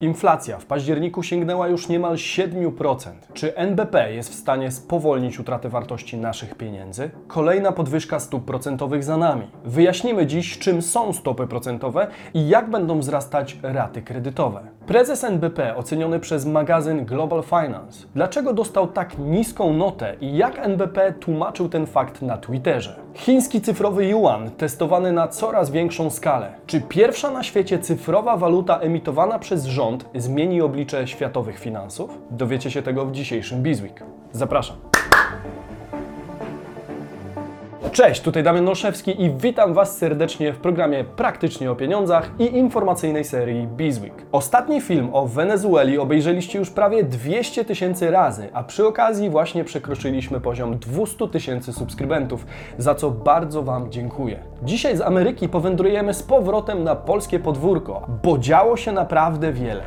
Inflacja w październiku sięgnęła już niemal 7%. Czy NBP jest w stanie spowolnić utratę wartości naszych pieniędzy? Kolejna podwyżka stóp procentowych za nami. Wyjaśnimy dziś, czym są stopy procentowe i jak będą wzrastać raty kredytowe. Prezes NBP oceniony przez magazyn Global Finance. Dlaczego dostał tak niską notę i jak NBP tłumaczył ten fakt na Twitterze? Chiński cyfrowy yuan testowany na coraz większą skalę. Czy pierwsza na świecie cyfrowa waluta emitowana przez rząd zmieni oblicze światowych finansów? Dowiecie się tego w dzisiejszym Bizweek. Zapraszam. Cześć, tutaj Damian Olszewski i witam Was serdecznie w programie Praktycznie o Pieniądzach i informacyjnej serii Bizweek. Ostatni film o Wenezueli obejrzeliście już prawie 200 tysięcy razy, a przy okazji właśnie przekroczyliśmy poziom 200 tysięcy subskrybentów, za co bardzo Wam dziękuję. Dzisiaj z Ameryki powędrujemy z powrotem na polskie podwórko, bo działo się naprawdę wiele.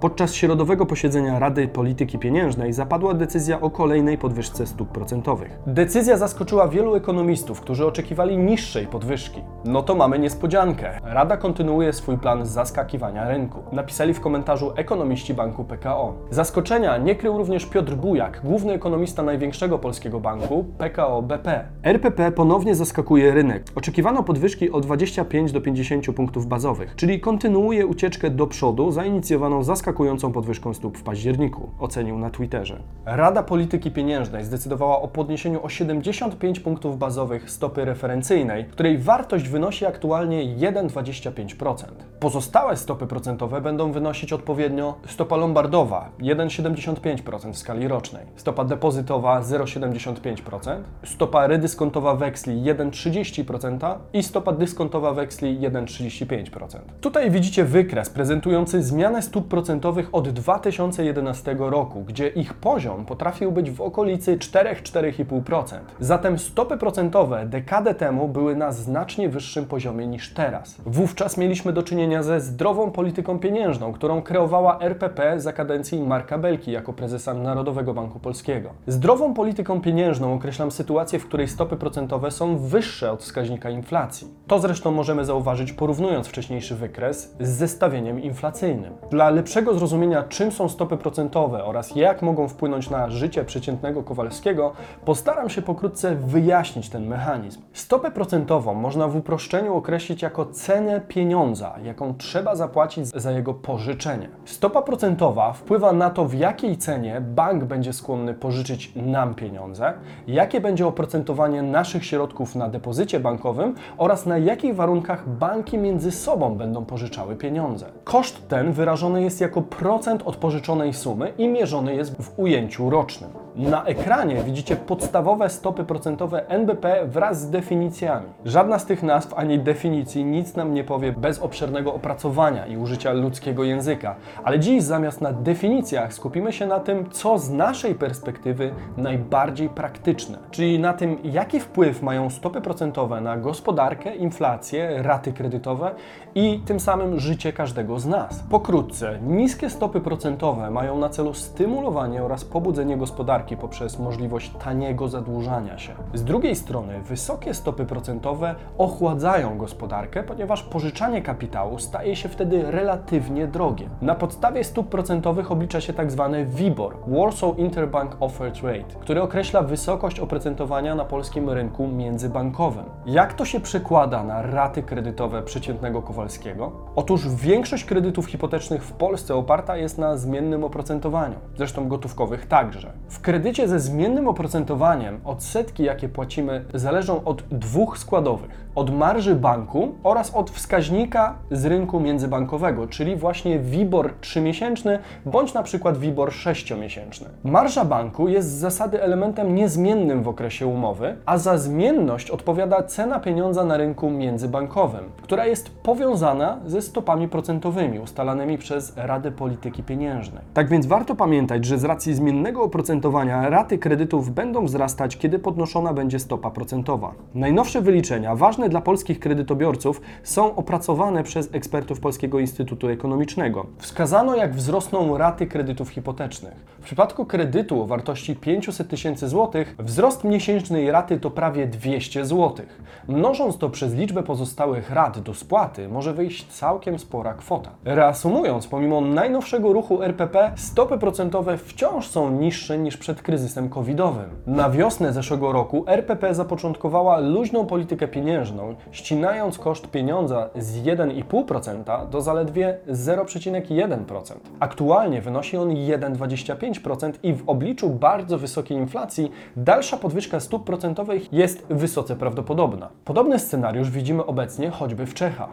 Podczas środowego posiedzenia Rady Polityki Pieniężnej zapadła decyzja o kolejnej podwyżce stóp procentowych. Decyzja zaskoczyła wielu ekonomistów, którzy oczekiwali niższej podwyżki. No to mamy niespodziankę. Rada kontynuuje swój plan zaskakiwania rynku. Napisali w komentarzu ekonomiści banku PKO. Zaskoczenia nie krył również Piotr Bujak, główny ekonomista największego polskiego banku PKO BP. RPP ponownie zaskakuje rynek. Oczekiwano podwyżki o 25 do 50 punktów bazowych, czyli kontynuuje ucieczkę do przodu zainicjowaną zaskakującą podwyżką stóp w październiku, ocenił na Twitterze. Rada Polityki Pieniężnej zdecydowała o podniesieniu o 75 punktów bazowych stopy referencyjnej, której wartość wynosi aktualnie 1,25%. Pozostałe stopy procentowe będą wynosić odpowiednio stopa lombardowa 1,75% w skali rocznej, stopa depozytowa 0,75%, stopa redyskontowa weksli 1,30% i stopa dyskontowa weksli 1,35%. Tutaj widzicie wykres prezentujący zmianę stóp procentowych od 2011 roku, gdzie ich poziom potrafił być w okolicy 4-4,5%. Zatem stopy procentowe dekadę temu były na znacznie wyższym poziomie niż teraz. Wówczas mieliśmy do czynienia ze zdrową polityką pieniężną, którą kreowała RPP za kadencji Marka Belki jako prezesa Narodowego Banku Polskiego. Zdrową polityką pieniężną określam sytuację, w której stopy procentowe są wyższe od wskaźnika inflacji. To zresztą możemy zauważyć porównując wcześniejszy wykres z zestawieniem inflacyjnym. Dla lepszego zrozumienia, czym są stopy procentowe oraz jak mogą wpłynąć na życie przeciętnego Kowalskiego, postaram się pokrótce wyjaśnić ten mechanizm. Stopę procentową można w uproszczeniu określić jako cenę pieniądza, jaką trzeba zapłacić za jego pożyczenie. Stopa procentowa wpływa na to, w jakiej cenie bank będzie skłonny pożyczyć nam pieniądze, jakie będzie oprocentowanie naszych środków na depozycie bankowym oraz na jakich warunkach banki między sobą będą pożyczały pieniądze. Koszt ten wyrażony jest jako procent od pożyczonej sumy i mierzony jest w ujęciu rocznym. Na ekranie widzicie podstawowe stopy procentowe NBP wraz z definicjami. Żadna z tych nazw ani definicji nic nam nie powie bez obszernego opracowania i użycia ludzkiego języka, ale dziś zamiast na definicjach skupimy się na tym, co z naszej perspektywy najbardziej praktyczne, czyli na tym, jaki wpływ mają stopy procentowe na gospodarkę, inflację, raty kredytowe i tym samym życie każdego z nas. Pokrótce, niskie stopy procentowe mają na celu stymulowanie oraz pobudzenie gospodarki poprzez możliwość taniego zadłużania się. Z drugiej strony, wysokie stopy procentowe ochładzają gospodarkę, ponieważ pożyczanie kapitału staje się wtedy relatywnie drogie. Na podstawie stóp procentowych oblicza się tzw. WIBOR, Warsaw Interbank Offered Rate, który określa wysokość oprocentowania na polskim rynku międzybankowym. Jak to się przekłada na raty kredytowe przeciętnego Kowalskiego? Otóż większość kredytów hipotecznych w Polsce oparta jest na zmiennym oprocentowaniu, zresztą gotówkowych także. W kredycie ze zmiennym oprocentowaniem odsetki, jakie płacimy, zależą od dwóch składowych: od marży banku oraz od wskaźnika z rynku międzybankowego, czyli właśnie WIBOR 3-miesięczny bądź na przykład WIBOR 6-miesięczny. Marża banku jest z zasady elementem niezmiennym w okresie umowy, a za zmienność odpowiada cena pieniądza na rynku międzybankowym, która jest powiązana ze stopami procentowymi ustalanymi przez Radę Polityki Pieniężnej. Tak więc warto pamiętać, że z racji zmiennego oprocentowania raty kredytów będą wzrastać, kiedy podnoszona będzie stopa procentowa. Najnowsze wyliczenia, ważne dla polskich kredytobiorców, są opracowane przez ekspertów Polskiego Instytutu Ekonomicznego. Wskazano, jak wzrosną raty kredytów hipotecznych. W przypadku kredytu o wartości 500 tysięcy złotych, wzrost miesięcznej raty to prawie 200 złotych. Mnożąc to przez liczbę pozostałych rat do spłaty, może wyjść całkiem spora kwota. Reasumując, pomimo najnowszego ruchu RPP, stopy procentowe wciąż są niższe niż przed kryzysem covidowym. Na wiosnę zeszłego roku RPP zapoczątkowała luźną politykę pieniężną, ścinając koszt pieniądza z 1,5% do zaledwie 0,1%. Aktualnie wynosi on 1,25% i w obliczu bardzo wysokiej inflacji dalsza podwyżka stóp procentowych jest wysoce prawdopodobna. Podobny scenariusz widzimy obecnie choćby w Czechach.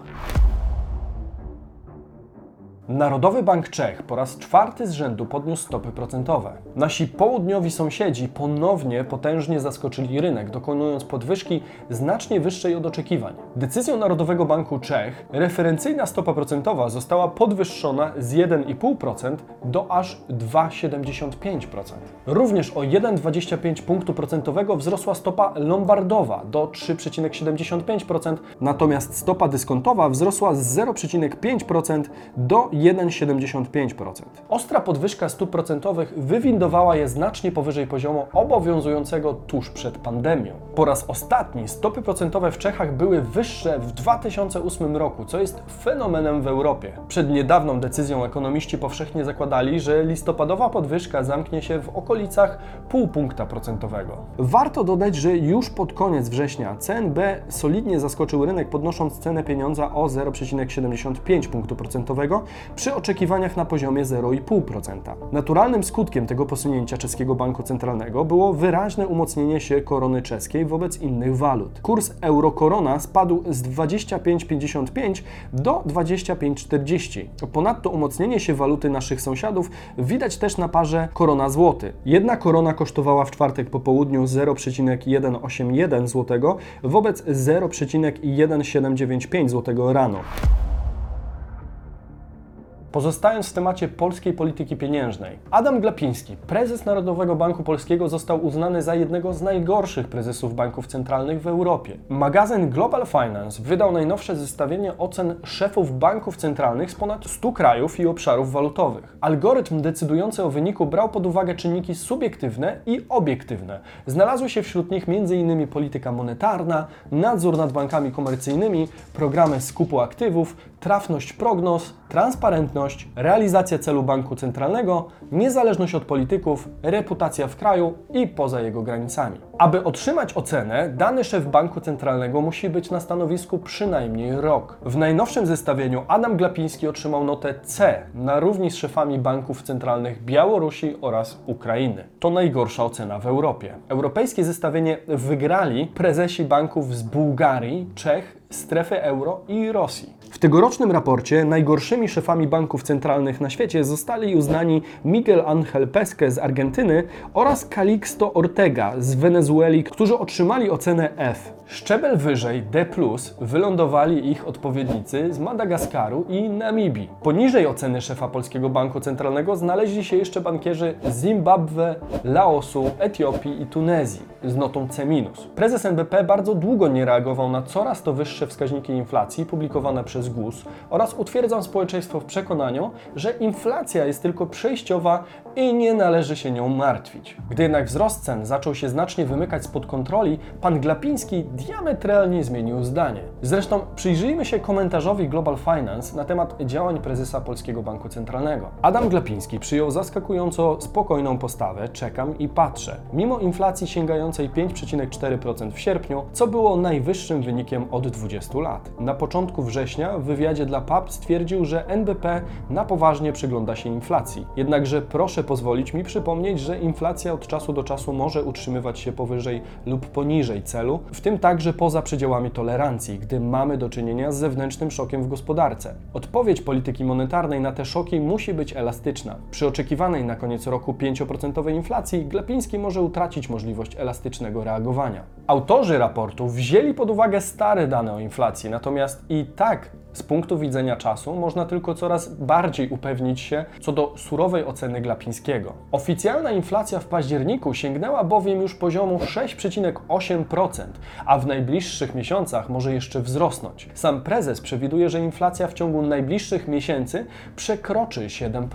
Narodowy Bank Czech po raz czwarty z rzędu podniósł stopy procentowe. Nasi południowi sąsiedzi ponownie potężnie zaskoczyli rynek, dokonując podwyżki znacznie wyższej od oczekiwań. Decyzją Narodowego Banku Czech referencyjna stopa procentowa została podwyższona z 1,5% do aż 2,75%. Również o 1,25 punktu procentowego wzrosła stopa lombardowa do 3,75%, natomiast stopa dyskontowa wzrosła z 0,5% do 1,75%. Ostra podwyżka stóp procentowych wywindowała je znacznie powyżej poziomu obowiązującego tuż przed pandemią. Po raz ostatni stopy procentowe w Czechach były wyższe w 2008 roku, co jest fenomenem w Europie. Przed niedawną decyzją ekonomiści powszechnie zakładali, że listopadowa podwyżka zamknie się w okolicach pół punkta procentowego. Warto dodać, że już pod koniec września CNB solidnie zaskoczył rynek podnosząc cenę pieniądza o 0,75 punktu procentowego, przy oczekiwaniach na poziomie 0,5%. Naturalnym skutkiem tego posunięcia czeskiego banku centralnego było wyraźne umocnienie się korony czeskiej wobec innych walut. Kurs euro-korona spadł z 25,55 do 25,40. Ponadto umocnienie się waluty naszych sąsiadów widać też na parze korona złoty. Jedna korona kosztowała w czwartek po południu 0,181 zł wobec 0,1795 zł rano. Pozostając w temacie polskiej polityki pieniężnej, Adam Glapiński, prezes Narodowego Banku Polskiego, został uznany za jednego z najgorszych prezesów banków centralnych w Europie. Magazyn Global Finance wydał najnowsze zestawienie ocen szefów banków centralnych z ponad 100 krajów i obszarów walutowych. Algorytm decydujący o wyniku brał pod uwagę czynniki subiektywne i obiektywne. Znalazły się wśród nich m.in. polityka monetarna, nadzór nad bankami komercyjnymi, programy skupu aktywów, trafność prognoz, transparentność, realizacja celu banku centralnego, niezależność od polityków, reputacja w kraju i poza jego granicami. Aby otrzymać ocenę, dany szef banku centralnego musi być na stanowisku przynajmniej rok. W najnowszym zestawieniu Adam Glapiński otrzymał notę C na równi z szefami banków centralnych Białorusi oraz Ukrainy. To najgorsza ocena w Europie. Europejskie zestawienie wygrali prezesi banków z Bułgarii, Czech, strefy euro i Rosji. W tegorocznym raporcie najgorszymi szefami banków centralnych na świecie zostali uznani Miguel Angel Pesque z Argentyny oraz Calixto Ortega z Wenezueli, którzy otrzymali ocenę F. Szczebel wyżej D+, wylądowali ich odpowiednicy z Madagaskaru i Namibii. Poniżej oceny szefa Polskiego Banku Centralnego znaleźli się jeszcze bankierzy z Zimbabwe, Laosu, Etiopii i Tunezji z notą C-. Prezes NBP bardzo długo nie reagował na coraz to wyższe wskaźniki inflacji publikowane przez GUS oraz utwierdzał społeczeństwo w przekonaniu, że inflacja jest tylko przejściowa i nie należy się nią martwić. Gdy jednak wzrost cen zaczął się znacznie wymykać spod kontroli, pan Glapiński diametralnie zmienił zdanie. Zresztą przyjrzyjmy się komentarzowi Global Finance na temat działań prezesa Polskiego Banku Centralnego. Adam Glapiński przyjął zaskakująco spokojną postawę, czekam i patrzę. Mimo inflacji sięgającej 5,4% w sierpniu, co było najwyższym wynikiem od 20 lat. Na początku września w wywiadzie dla PAP stwierdził, że NBP na poważnie przygląda się inflacji. Jednakże proszę pozwolić mi przypomnieć, że inflacja od czasu do czasu może utrzymywać się powyżej lub poniżej celu, w tym także poza przedziałami tolerancji, gdy mamy do czynienia z zewnętrznym szokiem w gospodarce. Odpowiedź polityki monetarnej na te szoki musi być elastyczna. Przy oczekiwanej na koniec roku 5% inflacji Glapiński może utracić możliwość elastycznego reagowania. Autorzy raportu wzięli pod uwagę stare dane o inflacji, natomiast i tak Z punktu widzenia czasu można tylko coraz bardziej upewnić się co do surowej oceny Glapińskiego. Oficjalna inflacja w październiku sięgnęła bowiem już poziomu 6,8%, a w najbliższych miesiącach może jeszcze wzrosnąć. Sam prezes przewiduje, że inflacja w ciągu najbliższych miesięcy przekroczy 7%.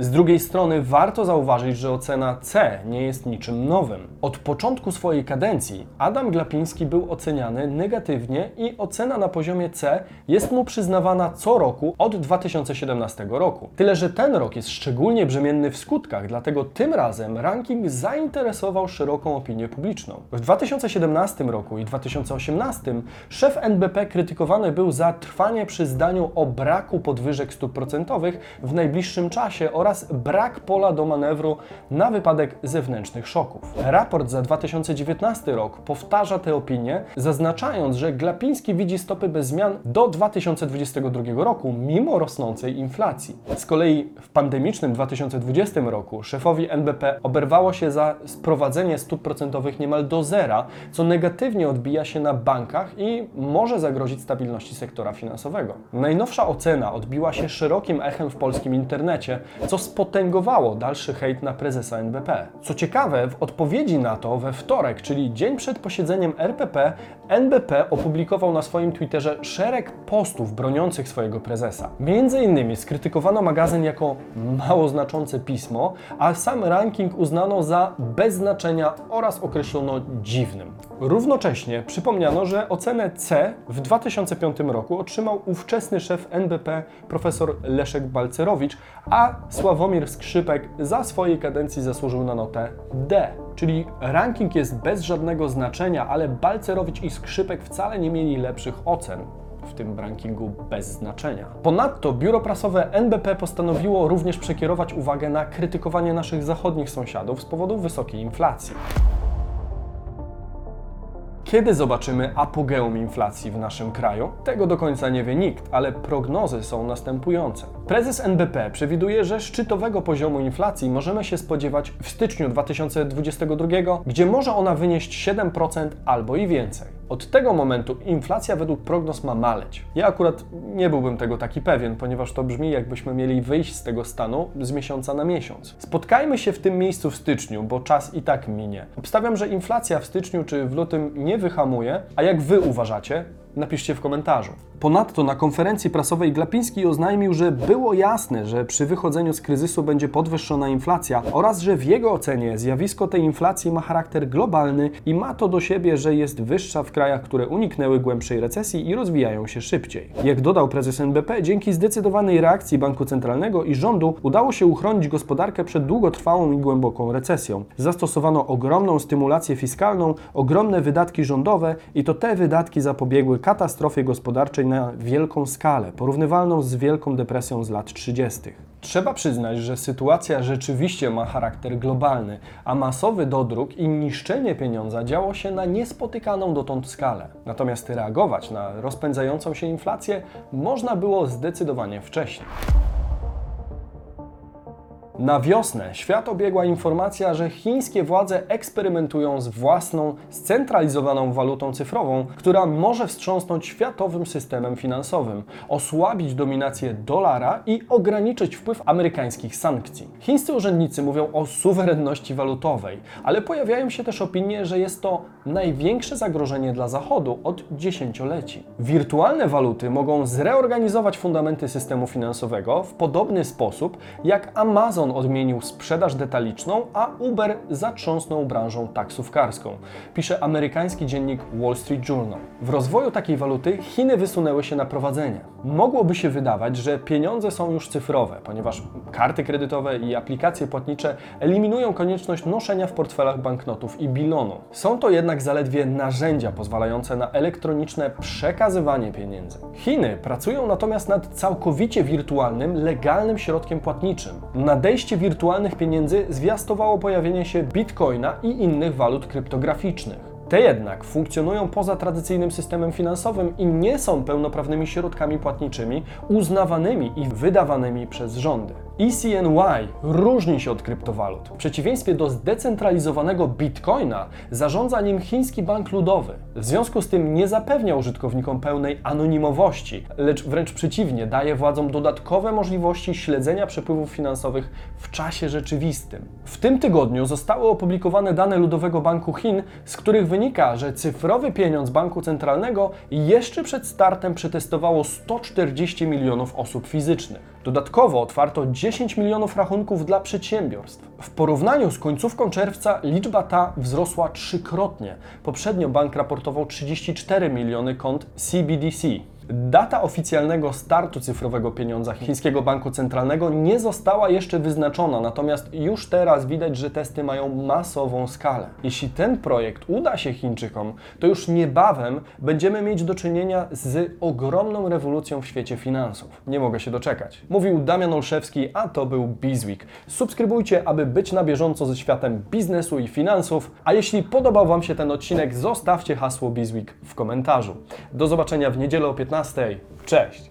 Z drugiej strony warto zauważyć, że ocena C nie jest niczym nowym. Od początku swojej kadencji Adam Glapiński był oceniany negatywnie i ocena na poziomie C jest mu przyznawana co roku od 2017 roku. Tyle, że ten rok jest szczególnie brzemienny w skutkach, dlatego tym razem ranking zainteresował szeroką opinię publiczną. W 2017 roku i 2018 szef NBP krytykowany był za trwanie przy zdaniu o braku podwyżek stóp procentowych w najbliższym czasie oraz brak pola do manewru na wypadek zewnętrznych szoków. Raport za 2019 rok powtarza tę opinię, zaznaczając, że Glapiński widzi stopy bez zmian do 2022 roku, mimo rosnącej inflacji. Z kolei w pandemicznym 2020 roku szefowi NBP oberwało się za sprowadzenie stóp procentowych niemal do zera, co negatywnie odbija się na bankach i może zagrozić stabilności sektora finansowego. Najnowsza ocena odbiła się szerokim echem w polskim internecie, co spotęgowało dalszy hejt na prezesa NBP. Co ciekawe, w odpowiedzi na to we wtorek, czyli dzień przed posiedzeniem RPP, NBP opublikował na swoim Twitterze szereg postów broniących swojego prezesa. Między innymi skrytykowano magazyn jako mało znaczące pismo, a sam ranking uznano za bez znaczenia oraz określono dziwnym. Równocześnie przypomniano, że ocenę C w 2005 roku otrzymał ówczesny szef NBP profesor Leszek Balcerowicz, a Sławomir Skrzypek za swojej kadencji zasłużył na notę D. Czyli ranking jest bez żadnego znaczenia, ale Balcerowicz i Skrzypek wcale nie mieli lepszych ocen w tym rankingu bez znaczenia. Ponadto biuro prasowe NBP postanowiło również przekierować uwagę na krytykowanie naszych zachodnich sąsiadów z powodu wysokiej inflacji. Kiedy zobaczymy apogeum inflacji w naszym kraju? Tego do końca nie wie nikt, ale prognozy są następujące. Prezes NBP przewiduje, że szczytowego poziomu inflacji możemy się spodziewać w styczniu 2022, gdzie może ona wynieść 7% albo i więcej. Od tego momentu inflacja według prognoz ma maleć. Ja akurat nie byłbym tego taki pewien, ponieważ to brzmi jakbyśmy mieli wyjść z tego stanu z miesiąca na miesiąc. Spotkajmy się w tym miejscu w styczniu, bo czas i tak minie. Obstawiam, że inflacja w styczniu czy w lutym nie wyhamuje, a jak Wy uważacie, napiszcie w komentarzu. Ponadto na konferencji prasowej Glapiński oznajmił, że było jasne, że przy wychodzeniu z kryzysu będzie podwyższona inflacja oraz że w jego ocenie zjawisko tej inflacji ma charakter globalny i ma to do siebie, że jest wyższa w krajach, które uniknęły głębszej recesji i rozwijają się szybciej. Jak dodał prezes NBP, dzięki zdecydowanej reakcji Banku Centralnego i rządu udało się uchronić gospodarkę przed długotrwałą i głęboką recesją. Zastosowano ogromną stymulację fiskalną, ogromne wydatki rządowe i to te wydatki zapobiegły katastrofie gospodarczej na wielką skalę, porównywalną z Wielką Depresją z lat 30. Trzeba przyznać, że sytuacja rzeczywiście ma charakter globalny, a masowy dodruk i niszczenie pieniądza działo się na niespotykaną dotąd skalę. Natomiast reagować na rozpędzającą się inflację można było zdecydowanie wcześniej. Na wiosnę świat obiegła informacja, że chińskie władze eksperymentują z własną, scentralizowaną walutą cyfrową, która może wstrząsnąć światowym systemem finansowym, osłabić dominację dolara i ograniczyć wpływ amerykańskich sankcji. Chińscy urzędnicy mówią o suwerenności walutowej, ale pojawiają się też opinie, że jest to największe zagrożenie dla Zachodu od dziesięcioleci. Wirtualne waluty mogą zreorganizować fundamenty systemu finansowego w podobny sposób, jak Amazon odmienił sprzedaż detaliczną, a Uber zatrząsnął branżą taksówkarską, pisze amerykański dziennik Wall Street Journal. W rozwoju takiej waluty Chiny wysunęły się na prowadzenie. Mogłoby się wydawać, że pieniądze są już cyfrowe, ponieważ karty kredytowe i aplikacje płatnicze eliminują konieczność noszenia w portfelach banknotów i bilonu. Są to jednak zaledwie narzędzia pozwalające na elektroniczne przekazywanie pieniędzy. Chiny pracują natomiast nad całkowicie wirtualnym, legalnym środkiem płatniczym. Nadejście wirtualnych pieniędzy zwiastowało pojawienie się bitcoina i innych walut kryptograficznych. Te jednak funkcjonują poza tradycyjnym systemem finansowym i nie są pełnoprawnymi środkami płatniczymi uznawanymi i wydawanymi przez rządy. ECNY różni się od kryptowalut. W przeciwieństwie do zdecentralizowanego bitcoina zarządza nim chiński bank ludowy. W związku z tym nie zapewnia użytkownikom pełnej anonimowości, lecz wręcz przeciwnie, daje władzom dodatkowe możliwości śledzenia przepływów finansowych w czasie rzeczywistym. W tym tygodniu zostały opublikowane dane Ludowego Banku Chin, z których wynika, że cyfrowy pieniądz banku centralnego jeszcze przed startem przetestowało 140 milionów osób fizycznych. Dodatkowo otwarto 10 milionów rachunków dla przedsiębiorstw. W porównaniu z końcówką czerwca liczba ta wzrosła trzykrotnie. Poprzednio bank raportował 34 miliony kont CBDC. Data oficjalnego startu cyfrowego pieniądza chińskiego banku centralnego nie została jeszcze wyznaczona, natomiast już teraz widać, że testy mają masową skalę. Jeśli ten projekt uda się Chińczykom, to już niebawem będziemy mieć do czynienia z ogromną rewolucją w świecie finansów. Nie mogę się doczekać. Mówił Damian Olszewski, a to był Bizweek. Subskrybujcie, aby być na bieżąco ze światem biznesu i finansów, a jeśli podobał Wam się ten odcinek, zostawcie hasło Bizweek w komentarzu. Do zobaczenia w niedzielę o 15. Cześć!